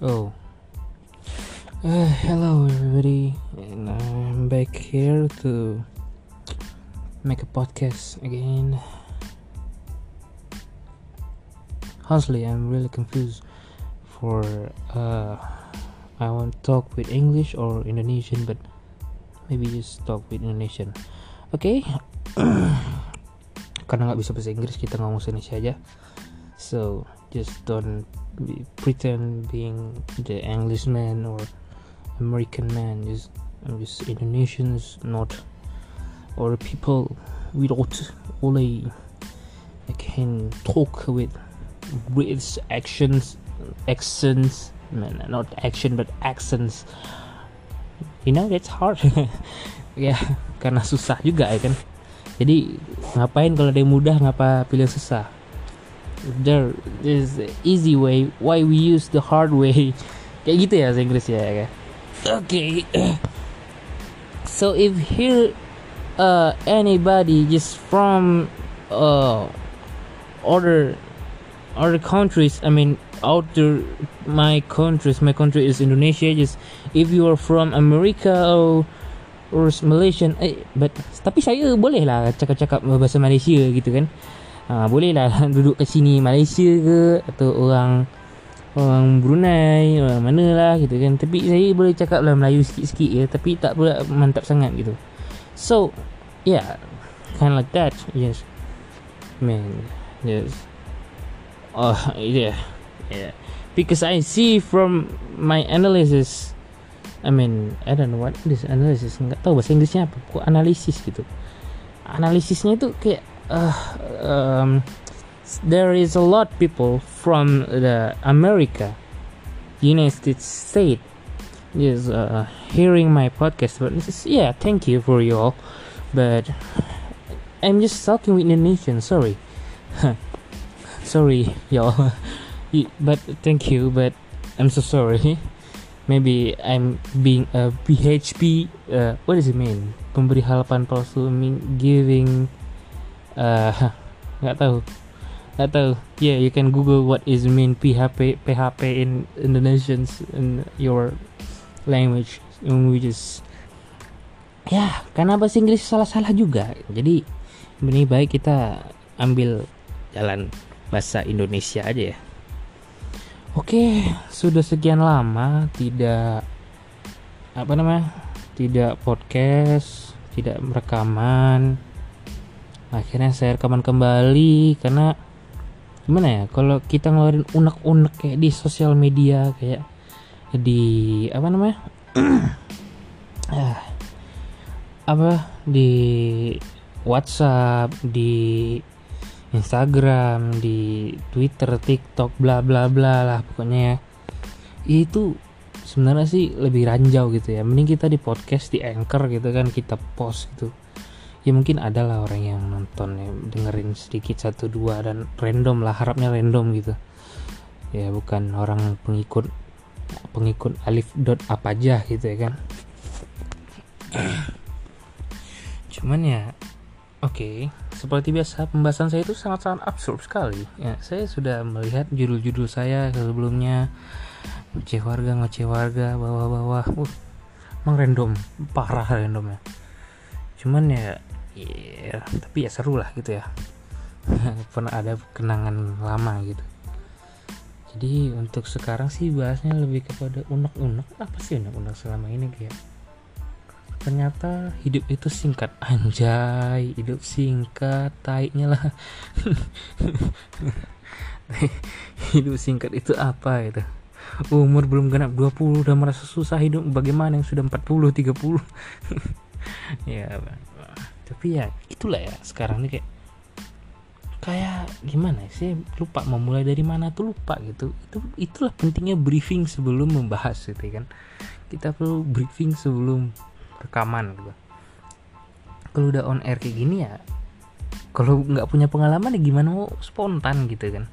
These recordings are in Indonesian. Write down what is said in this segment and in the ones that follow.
Oh. Uh, hello, everybody, and I'm back here to make a podcast again. Honestly, I'm really confused for uh, I want to talk with English or Indonesian, but maybe just talk with Indonesian. Okay? karena nggak bisa bahasa Inggris kita ngomong Indonesia aja. So just don't be, pretend being the Englishman or American man. Just just Indonesians, not or people without only I can talk with British actions, accents, man, not action but accents. You know that's hard. ya karena susah juga ya kan. Jadi ngapain kalau ada yang mudah ngapa pilih susah? There is easy way why we use the hard way. Kayak gitu ya bahasa Inggris ya kan? Oke okay. so if here uh anybody just from uh other other countries I mean out outer my countries my country is Indonesia just if you are from America or or Malaysian eh but tapi saya boleh lah cakap-cakap bahasa Malaysia gitu kan ha, boleh lah duduk kat sini Malaysia ke atau orang orang Brunei orang mana lah gitu kan. Tapi saya boleh cakap lah Melayu sikit-sikit ya tapi tak pula mantap sangat gitu. So yeah kind of like that yes. Man yes. Oh yeah yeah because I see from my analysis I mean I don't know what this analysis nggak tahu bahasa Inggrisnya apa kok analisis gitu. Analisisnya itu kayak uh, um, there is a lot people from the America, United States, is uh, hearing my podcast. But is, yeah, thank you for you all. But I'm just talking with Indonesian. Sorry, sorry, y'all. but thank you. But I'm so sorry. Maybe I'm being a PHP. Uh, what does it mean? Pemberi harapan palsu. Mean giving uh, tahu. Nggak tahu. Yeah you can google what is mean PHP PHP in Indonesians in your language is ya karena bahasa Inggris salah-salah juga. Jadi ini baik kita ambil jalan bahasa Indonesia aja ya. Oke, sudah sekian lama tidak apa namanya? Tidak podcast, tidak rekaman akhirnya saya rekaman kembali karena gimana ya kalau kita ngeluarin unek-unek kayak di sosial media kayak di apa namanya? Ah, apa? Di WhatsApp di Instagram di Twitter TikTok bla bla bla lah pokoknya ya. Itu sebenarnya sih lebih ranjau gitu ya. Mending kita di podcast di anchor gitu kan kita post gitu ya mungkin ada lah orang yang nonton ya dengerin sedikit satu dua dan random lah harapnya random gitu. Ya bukan orang pengikut pengikut alif dot apa aja gitu ya kan. Cuman ya oke okay, seperti biasa pembahasan saya itu sangat-sangat absurd sekali. Ya saya sudah melihat judul-judul saya sebelumnya ngoceh warga ngoceh warga bawah-bawah uh, emang random parah randomnya cuman ya yeah, tapi ya seru lah gitu ya. Pernah ada kenangan lama gitu. Jadi untuk sekarang sih bahasnya lebih kepada unek-unek. Apa sih unek-unek selama ini kayak ternyata hidup itu singkat. Anjay hidup singkat taiknya lah. Hidup singkat itu apa itu? Umur belum genap 20 udah merasa susah hidup. Bagaimana yang sudah 40 30 ya tapi ya itulah ya sekarang nih kayak kayak gimana sih lupa mau mulai dari mana tuh lupa gitu. Itu itulah pentingnya briefing sebelum membahas gitu kan. Kita perlu briefing sebelum rekaman gitu. Kalau udah on air kayak gini ya kalau nggak punya pengalaman ya gimana mau spontan gitu kan.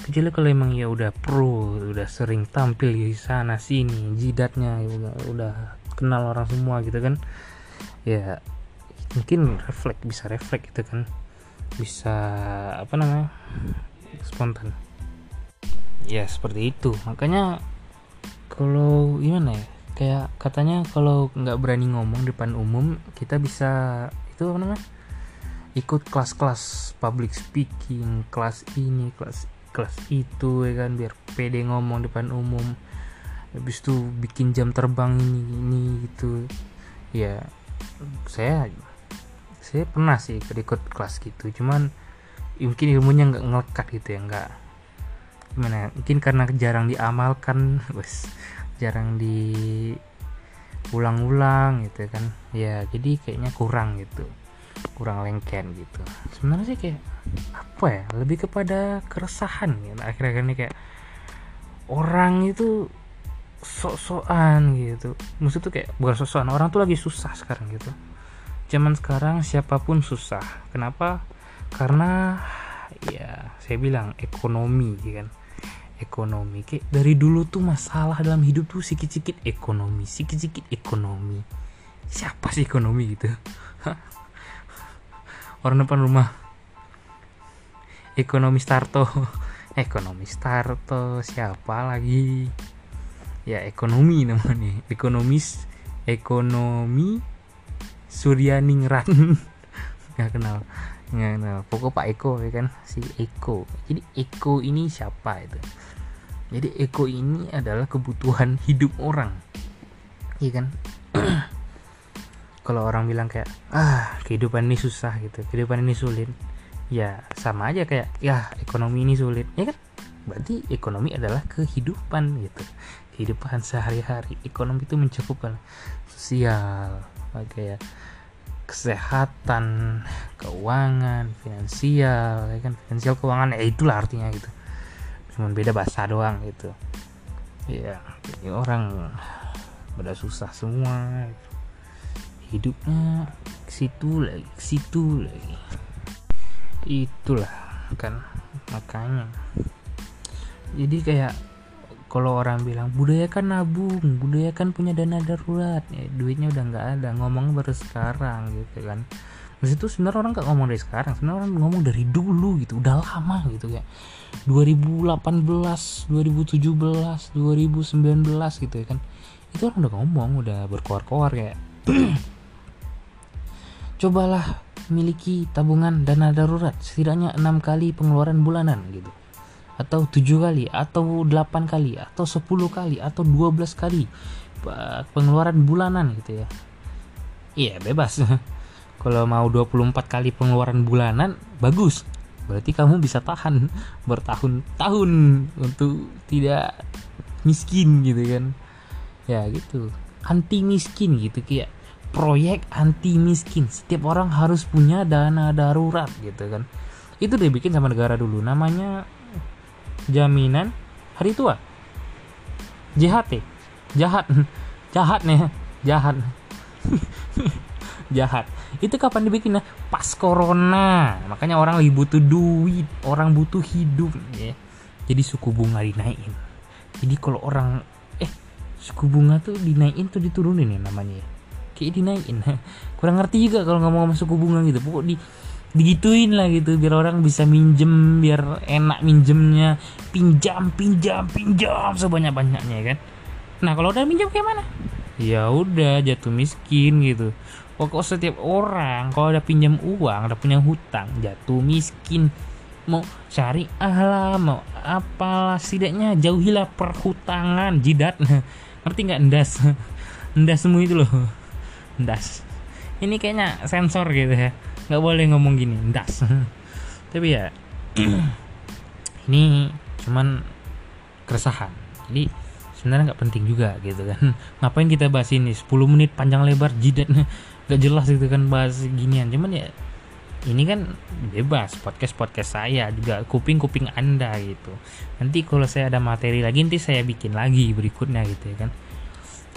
Kecuali kalau emang ya udah pro udah sering tampil di sana sini jidatnya udah, udah kenal orang semua gitu kan. Ya mungkin refleks bisa refleks gitu kan. Bisa apa namanya spontan. Ya seperti itu. Makanya kalau gimana ya kayak katanya kalau nggak berani ngomong depan umum kita bisa itu apa namanya ikut kelas-kelas public speaking kelas ini kelas kelas itu ya kan biar pede ngomong depan umum. Habis itu bikin jam terbang ini ini gitu ya saya saya pernah sih ikut kelas gitu cuman mungkin ilmunya nggak ngelekat gitu ya nggak gimana ya, mungkin karena jarang diamalkan wes jarang di ulang-ulang gitu kan. Ya jadi kayaknya kurang gitu kurang lengken gitu. Sebenarnya sih kayak apa ya lebih kepada keresahan gitu. Akhir-akhir ini kayak orang itu sok-sokan gitu. Maksud tuh kayak bukan sok-sokan orang tuh lagi susah sekarang gitu zaman sekarang siapa pun susah. Kenapa? Karena ya saya bilang ekonomi kan? Ekonomi kayak dari dulu tuh masalah dalam hidup tuh sikit-sikit ekonomi sikit-sikit ekonomi. Siapa sih ekonomi gitu? Orang depan rumah. Ekonomi starto. Ekonomi starto siapa lagi? Ya ekonomi namanya. Ekonomis ekonomi Suryaningrat. Nggak kenal nggak kenal. Pokok Pak Eko ya kan? Si Eko. Jadi Eko ini siapa itu? Jadi Eko ini adalah kebutuhan hidup orang. Iya kan? Kalau orang bilang kayak ah kehidupan ini susah gitu. Kehidupan ini sulit. Ya sama aja kayak ya ekonomi ini sulit. Ya kan? Berarti ekonomi adalah kehidupan gitu. Kehidupan sehari-hari. Ekonomi itu mencakup sosial kayak kesehatan keuangan finansial ya kan? Finansial keuangan ya itulah artinya gitu. Cuman beda bahasa doang gitu. Ya ini orang pada susah semua gitu. hidupnya ke situ lagi ke situ lagi. Itulah kan makanya. Jadi kayak kalau orang bilang budaya kan nabung budaya kan punya dana darurat. Ya duitnya udah nggak ada ngomong baru sekarang gitu kan. Maksud itu sebenarnya orang nggak ngomong dari sekarang sebenarnya orang ngomong dari dulu gitu udah lama gitu ya 2018 2017 2019 gitu ya kan. Itu orang udah ngomong udah berkoar-koar kayak cobalah miliki tabungan dana darurat setidaknya enam kali pengeluaran bulanan gitu atau tujuh kali atau delapan kali atau sepuluh kali atau dua belas kali pengeluaran bulanan gitu ya. Iya bebas. Kalau mau 24 kali pengeluaran bulanan bagus. Berarti kamu bisa tahan bertahun-tahun untuk tidak miskin gitu kan. Ya gitu. Anti miskin gitu kayak proyek anti miskin setiap orang harus punya dana darurat gitu kan. Itu dibikin sama negara dulu. Namanya jaminan hari tua. JHT jahat. Jahat nih. Jahat. Jahat. Itu kapan dibikinnya pas corona. Makanya orang lagi butuh duit. Orang butuh hidup. Ya. Jadi suku bunga dinaikin. Jadi kalau orang eh suku bunga tuh dinaikin tuh diturunin ya namanya ya. kayak dinaikin. Kurang ngerti juga kalau ngomong sama suku bunga gitu. Pokok di digituin lah gitu biar orang bisa minjem biar enak minjemnya. Pinjam pinjam pinjam sebanyak banyaknya ya kan? Nah kalau udah minjam kayak mana? Ya udah jatuh miskin gitu. Pokok setiap orang kalau ada pinjam uang ada punya hutang jatuh miskin. Mau cari ahlah mau apalah setidaknya jauhilah perhutangan jidat. Ngerti nggak endas endas semua itu loh. Endas ini kayaknya sensor gitu ya nggak boleh ngomong gini endas tapi ya ini cuman keresahan. Jadi sebenarnya nggak penting juga gitu kan. Ngapain kita bahas ini? 10 menit panjang lebar jidat. Gak jelas gitu kan bahas ginian. Cuman ya ini kan bebas podcast podcast saya juga kuping kuping anda gitu. Nanti kalau saya ada materi lagi nanti saya bikin lagi berikutnya gitu ya kan.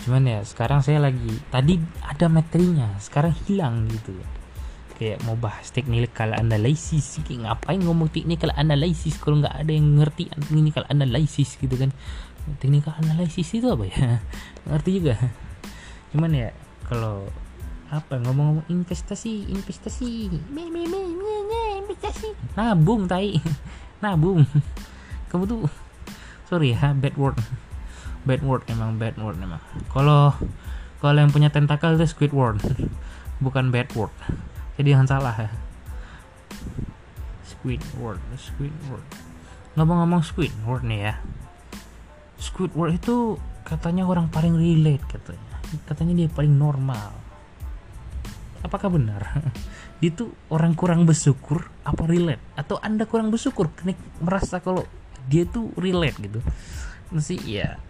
Cuman ya sekarang saya lagi tadi ada materinya sekarang hilang gitu kayak mau bahas technical analysis ngapain ngomong technical analysis kalau nggak ada yang ngerti technical analysis gitu kan. Technical analysis itu apa ya? Ngerti juga. Cuman ya kalau apa ngomong-ngomong investasi investasi. Me me me me, me investasi. Nabung tai. Nabung. Kamu tuh sorry ya bad word. Bad word emang bad word emang. Kalau kalau yang punya tentakel itu Squidward bukan bad word jadi jangan salah ya. Squidward Squidward ngomong-ngomong Squidward nih ya. Squidward itu katanya orang paling relate katanya. Katanya dia paling normal. Apakah benar? Dia tuh orang kurang bersyukur apa relate? Atau anda kurang bersyukur karena merasa kalau dia tuh relate gitu? Masih ya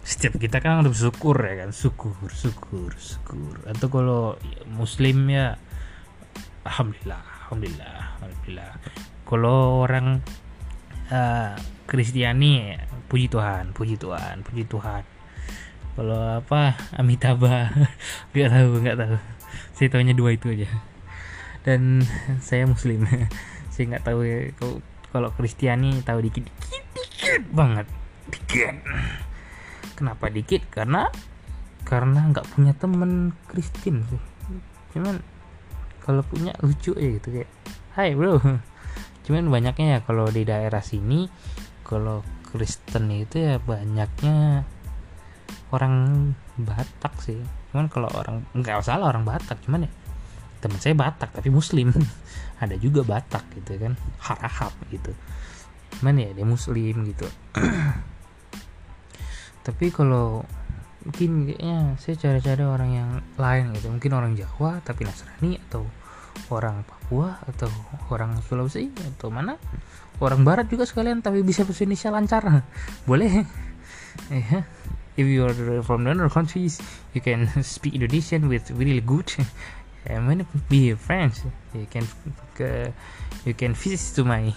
setiap kita kan harus bersyukur ya kan? Syukur syukur syukur. Atau kalau muslim ya alhamdulillah alhamdulillah alhamdulillah. Kalau orang uh, Kristiani puji Tuhan puji Tuhan puji Tuhan. Kalau apa Amitabha nggak tahu nggak tahu. Saya tahunya dua itu aja. Dan saya muslim. Saya nggak tahu ya kalau Kristiani tahu dikit dikit dikit banget. Dikit. Kenapa dikit? Karena karena nggak punya temen Kristen sih. Cuman kalau punya lucu ya gitu kayak Hai bro. Cuman banyaknya ya kalau di daerah sini kalau Kristen itu ya banyaknya orang Batak sih. Cuman kalau orang nggak salah orang Batak cuman ya teman saya Batak tapi Muslim. Ada juga Batak gitu kan harahap gitu. Cuman ya dia Muslim gitu. Tapi kalau mungkin kayaknya saya cari-cari orang yang lain gitu. Mungkin orang Jawa tapi Nasrani atau orang Papua atau orang Sulawesi atau mana. Orang Barat juga sekalian tapi bisa bahasa Indonesia lancar. Boleh. Ya if you are from other countries you can speak Indonesian with really good and when be friends. You can you can visit to my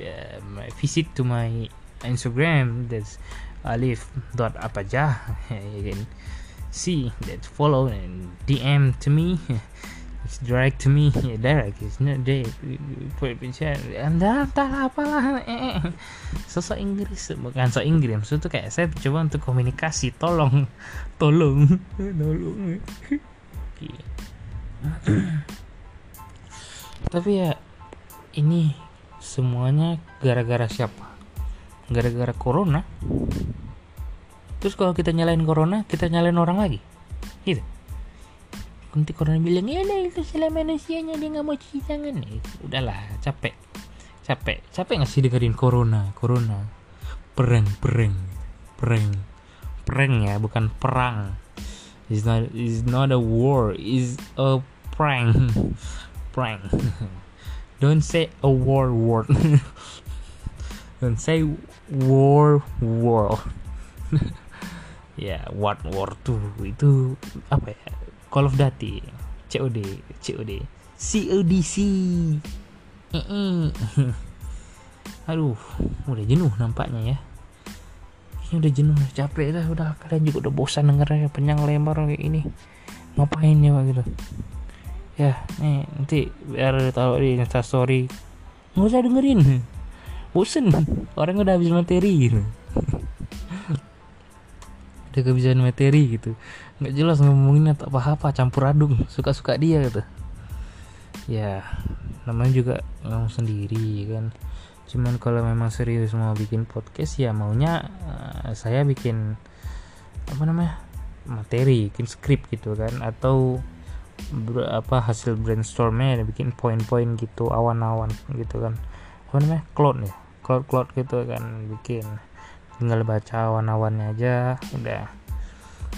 uh, visit to my Instagram. That's alif dot apa aja you can see that follow and DM to me it's direct to me yeah, direct it's not direct anda entah apalah eh, eh. sosok Inggris bukan sosok Inggris maksud tuh kayak saya coba untuk komunikasi tolong tolong tolong tapi ya ini semuanya gara-gara siapa gara-gara corona terus kalau kita nyalain corona kita nyalain orang lagi. Gitu. Nanti corona bilang ya lah itu salah manusianya dia nggak mau cuci tangan. Ya, udahlah capek. Capek. Capek nggak sih dengerin corona? Corona. Perang perang. Perang. Perang ya bukan perang. Is not is not a war is a prank. Prank. Don't say a war word. Don't say war war ya what war tuh itu apa ya? Call of Duty COD COD CODC aduh udah jenuh nampaknya ya. Ini udah jenuh capek dah udah kalian juga udah bosan dengernya panjang lebar kayak ini ngapain ya gitu? Ya nih nanti biar tahu di insta story. Nggak usah dengerin bosen. Orang udah habis materi gitu. Udah kebiasaan materi gitu. Nggak jelas ngomongin atau apa apa campur aduk suka suka dia gitu. Ya namanya juga ngomong sendiri kan. Cuman kalau memang serius mau bikin podcast ya maunya uh, saya bikin apa namanya materi bikin skrip gitu kan. Atau ber, apa hasil brainstormnya bikin poin-poin gitu awan-awan gitu kan apa namanya? Cloud ya cloud cloud gitu kan bikin. Tinggal baca awan-awannya aja udah.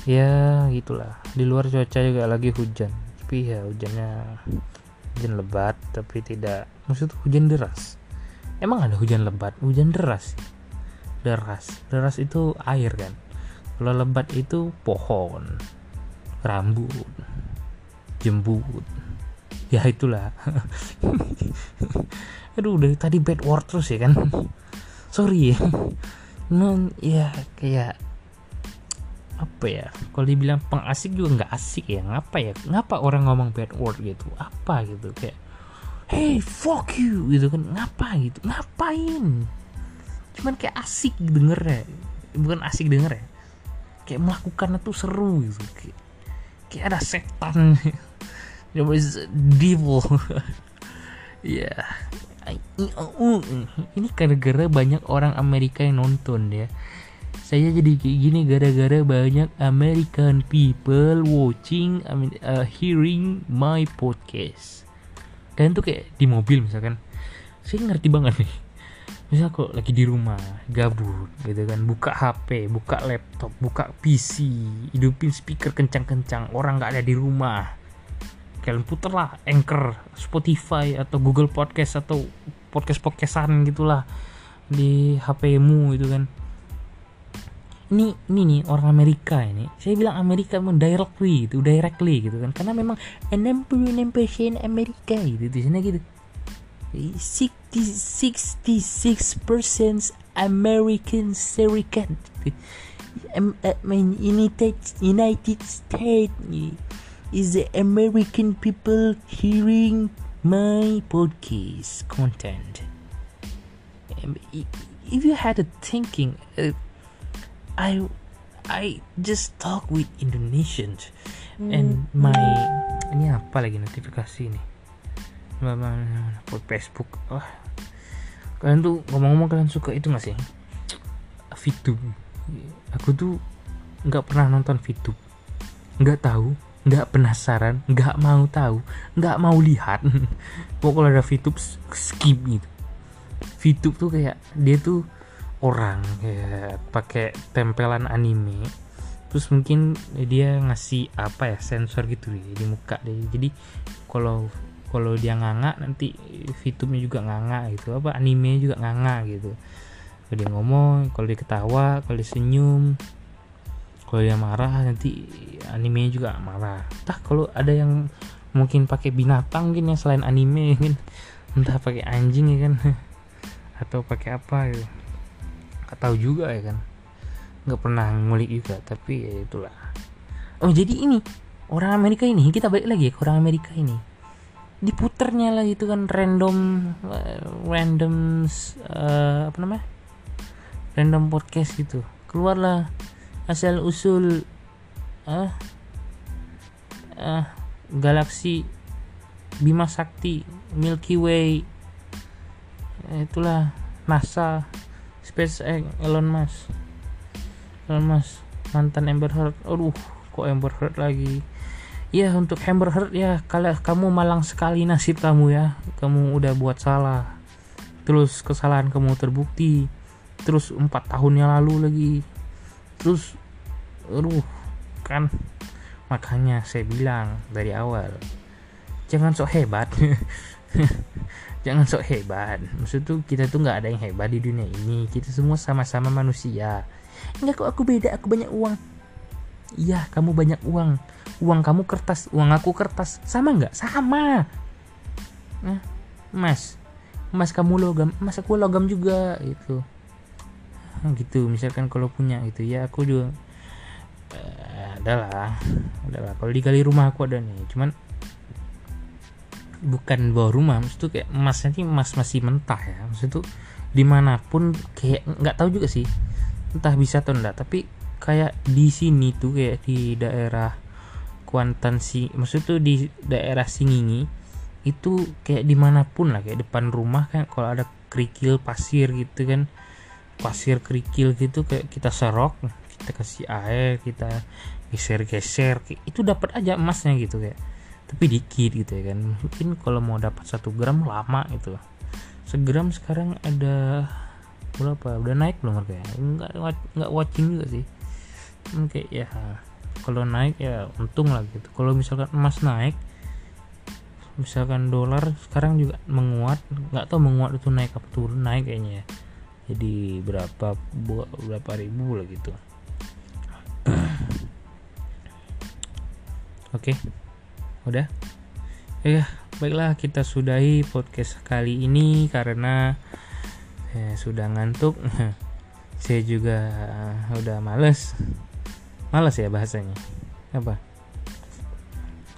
Ya gitulah. Di luar cuaca juga lagi hujan. Tapi ya hujannya hujan lebat tapi tidak. Maksud hujan deras. Emang ada hujan lebat? Hujan deras deras. Deras itu air kan. Kalau lebat itu pohon rambut jembut. Ya itulah aduh dari tadi bad word terus ya kan? Sorry ya. Non ya kayak apa ya? Kalau dibilang pengasik juga nggak asik ya. Ngapa ya? Ngapa orang ngomong bad word gitu? Apa gitu? Kayak hey fuck you gitu kan? Ngapa gitu? Ngapain? Cuman kayak asik denger ya bukan asik denger ya kayak melakukan itu seru gitu. Kayak, kayak ada setan. Devil ya yeah. ini gara-gara banyak orang Amerika yang nonton ya. Saya jadi kayak gini gara-gara banyak American people watching I mean uh, hearing my podcast. Kalian tuh kayak di mobil misalkan. Saya ngerti banget nih. Misal kok lagi di rumah gabut gitu kan buka HP buka laptop buka PC hidupin speaker kencang-kencang orang nggak ada di rumah kalian puterlah Anchor Spotify atau Google Podcast atau podcast podcastan gitulah di HPmu gitu kan. Ini ini nih orang Amerika ini. Saya bilang Amerika memang directly itu directly gitu kan. Karena memang 66% Amerika gitu di sana gitu. 66% American Serikat I United United States is the American people hearing my podcast content? If you had a thinking uh, I I just talk with Indonesians and my ini apa lagi notifikasi nih Facebook. Wah. Kalian tuh ngomong-ngomong kalian suka itu gak sih? VTube aku tuh nggak pernah nonton VTube nggak tahu nggak penasaran nggak mau tahu nggak mau lihat. Pokoknya ada VTube skip gitu VTube tuh kayak dia tuh orang kayak pakai tempelan anime. Terus mungkin dia ngasih apa ya sensor gitu ya di muka deh jadi kalau kalau dia nganga nanti VTube-nya juga nganga gitu. Apa anime juga nganga gitu. Kalau dia ngomong kalau dia ketawa kalau dia senyum kalau dia marah nanti animenya juga marah. Entah kalau ada yang mungkin pakai binatang mungkin yang selain anime kan entah pakai anjing ya kan. Atau pakai apa gitu. Nggak tahu juga ya kan. Nggak pernah ngulik juga tapi ya itulah. Oh jadi ini orang Amerika ini kita balik lagi ya ke orang Amerika ini. Diputernya lah itu kan random random uh, apa namanya? Random podcast gitu. Keluarlah asal usul ah uh, galaksi Bima Sakti Milky Way itulah NASA SpaceX Elon Musk. Elon Musk mantan Amber Heard. Aduh kok Amber Heard lagi? Ya untuk Amber Heard ya kalau kamu malang sekali nasib kamu ya. Kamu udah buat salah. Terus kesalahan kamu terbukti. Terus empat tahun yang lalu lagi terus aduh kan makanya saya bilang dari awal jangan sok hebat. Jangan sok hebat. Maksud tuh kita tuh nggak ada yang hebat di dunia ini. Kita semua sama-sama manusia. Enggak kok aku beda aku banyak uang. Iya kamu banyak uang. Uang kamu kertas uang aku kertas. Sama nggak? Sama. Nah, mas. Mas kamu logam mas aku logam juga gitu gitu misalkan kalau punya gitu. Ya aku juga eh, adalah adalah. Kalau digali rumah aku ada nih. Cuman bukan bawa rumah maksud kayak emasnya sih emas masih mentah ya. Maksud tuh di mana pun kayak nggak tahu juga sih entah bisa atau enggak tapi kayak di sini tuh kayak di daerah Kuantan sih maksud tuh di daerah Singingi itu kayak di mana pun lah kayak depan rumah kan kalau ada kerikil pasir gitu kan pasir kerikil gitu kayak kita serok kita kasih air kita geser-geser itu dapat aja emasnya gitu kayak. Tapi dikit gitu ya kan. Mungkin kalau mau dapat satu gram lama itu segram sekarang ada berapa? Udah naik belum harganya? Nggak nggak watching juga sih. Oke ya kalau naik ya untung lah gitu. Kalau misalkan emas naik misalkan dolar sekarang juga menguat. Nggak tahu menguat itu naik apa turun naik kayaknya ya jadi berapa berapa ribu lah gitu. Oke okay. udah? Ya baiklah kita sudahi podcast kali ini karena ya, sudah ngantuk. Saya juga udah males. Malas ya bahasanya? Apa?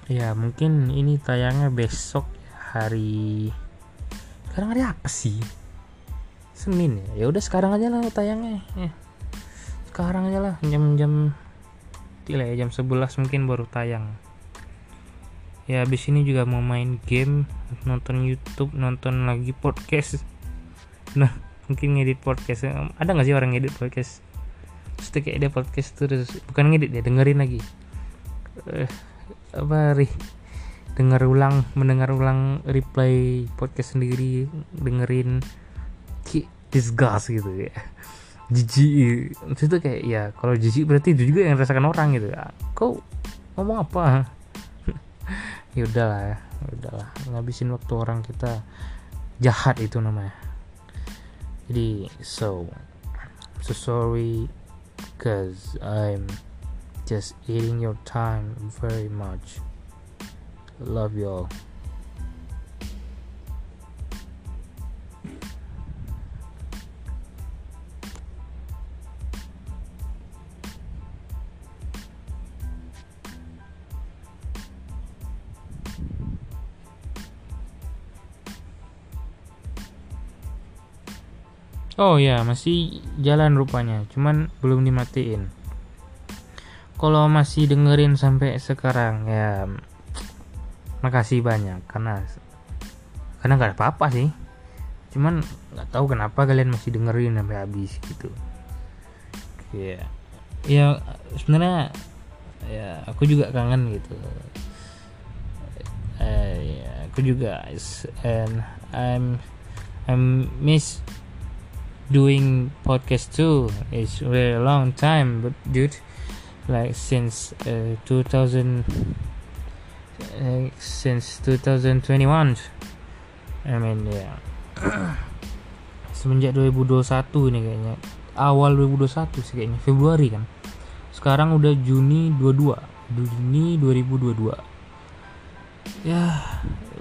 Ya mungkin ini tayangnya besok hari sekarang hari apa sih Senin ya? Ya udah sekarang aja lah tayangnya. Ya. sekarang aja lah jam-jam tidak ya jam 11 mungkin baru tayang. Ya abis ini juga mau main game nonton YouTube nonton lagi podcast. Nah mungkin ngedit podcast. Ada nggak sih orang ngedit podcast? Terus kayak dia podcast terus. Bukan ngedit dia dengerin lagi. Eh, apa ri dengar ulang mendengar ulang replay podcast sendiri dengerin disgust gitu ya. Jijik itu kayak ya kalau jijik berarti itu juga yang rasakan orang gitu. Kau ngomong apa? Ya udahlah ya udahlah. Ngabisin waktu orang kita jahat itu namanya. Jadi so so sorry because I'm just eating your time very much. Love you all Oh ya masih jalan rupanya cuman belum dimatiin. Kalau masih dengerin sampai sekarang ya makasih banyak karena karena nggak ada apa-apa sih. Cuman nggak tahu kenapa kalian masih dengerin sampai habis gitu. Ya ya sebenarnya ya aku juga kangen gitu. Uh, ya, aku juga and I'm I'm miss doing podcast too. It's very long time but dude like since uh, 2000 uh, since 2021 I mean yeah. semenjak 2021 ini kayaknya. Awal 2021 sih kayaknya. Februari kan? Sekarang udah Juni 22 Juni 2022 ya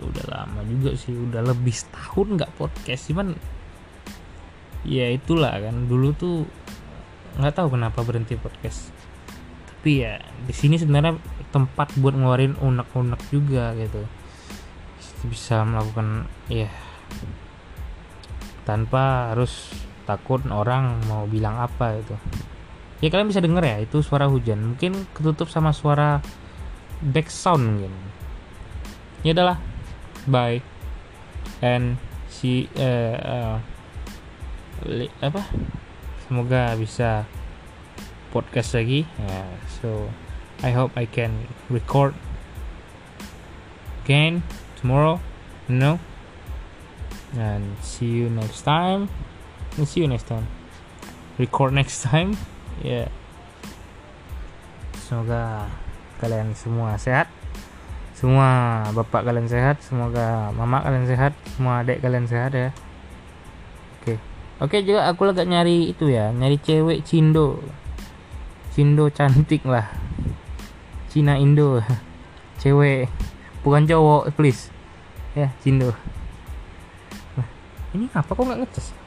udah lama juga sih. Udah lebih setahun nggak podcast. Cuman ya itulah kan. Dulu tuh nggak tahu kenapa berhenti podcast. Tapi ya di sini sebenarnya tempat buat ngeluarin unek-unek juga gitu. Bisa melakukan ya tanpa harus takut orang mau bilang apa itu ya kalian bisa denger ya itu suara hujan. Mungkin ketutup sama suara back sound mungkin. Ya adalah bye. And si uh, uh, apa? Semoga bisa podcast lagi. Yeah, so I hope I can record again tomorrow no and see you next time. And see you next time. Record next time. Ya yeah. semoga kalian semua sehat. Semua bapak kalian sehat. Semoga mama kalian sehat. Semua adik kalian sehat ya Oke juga aku lagi nyari itu ya, nyari cewek Cindo. Cindo cantik lah. Cina Indo. Cewek bukan cowok, please. Ya, Cindo. Ini apa kok nggak ngecas?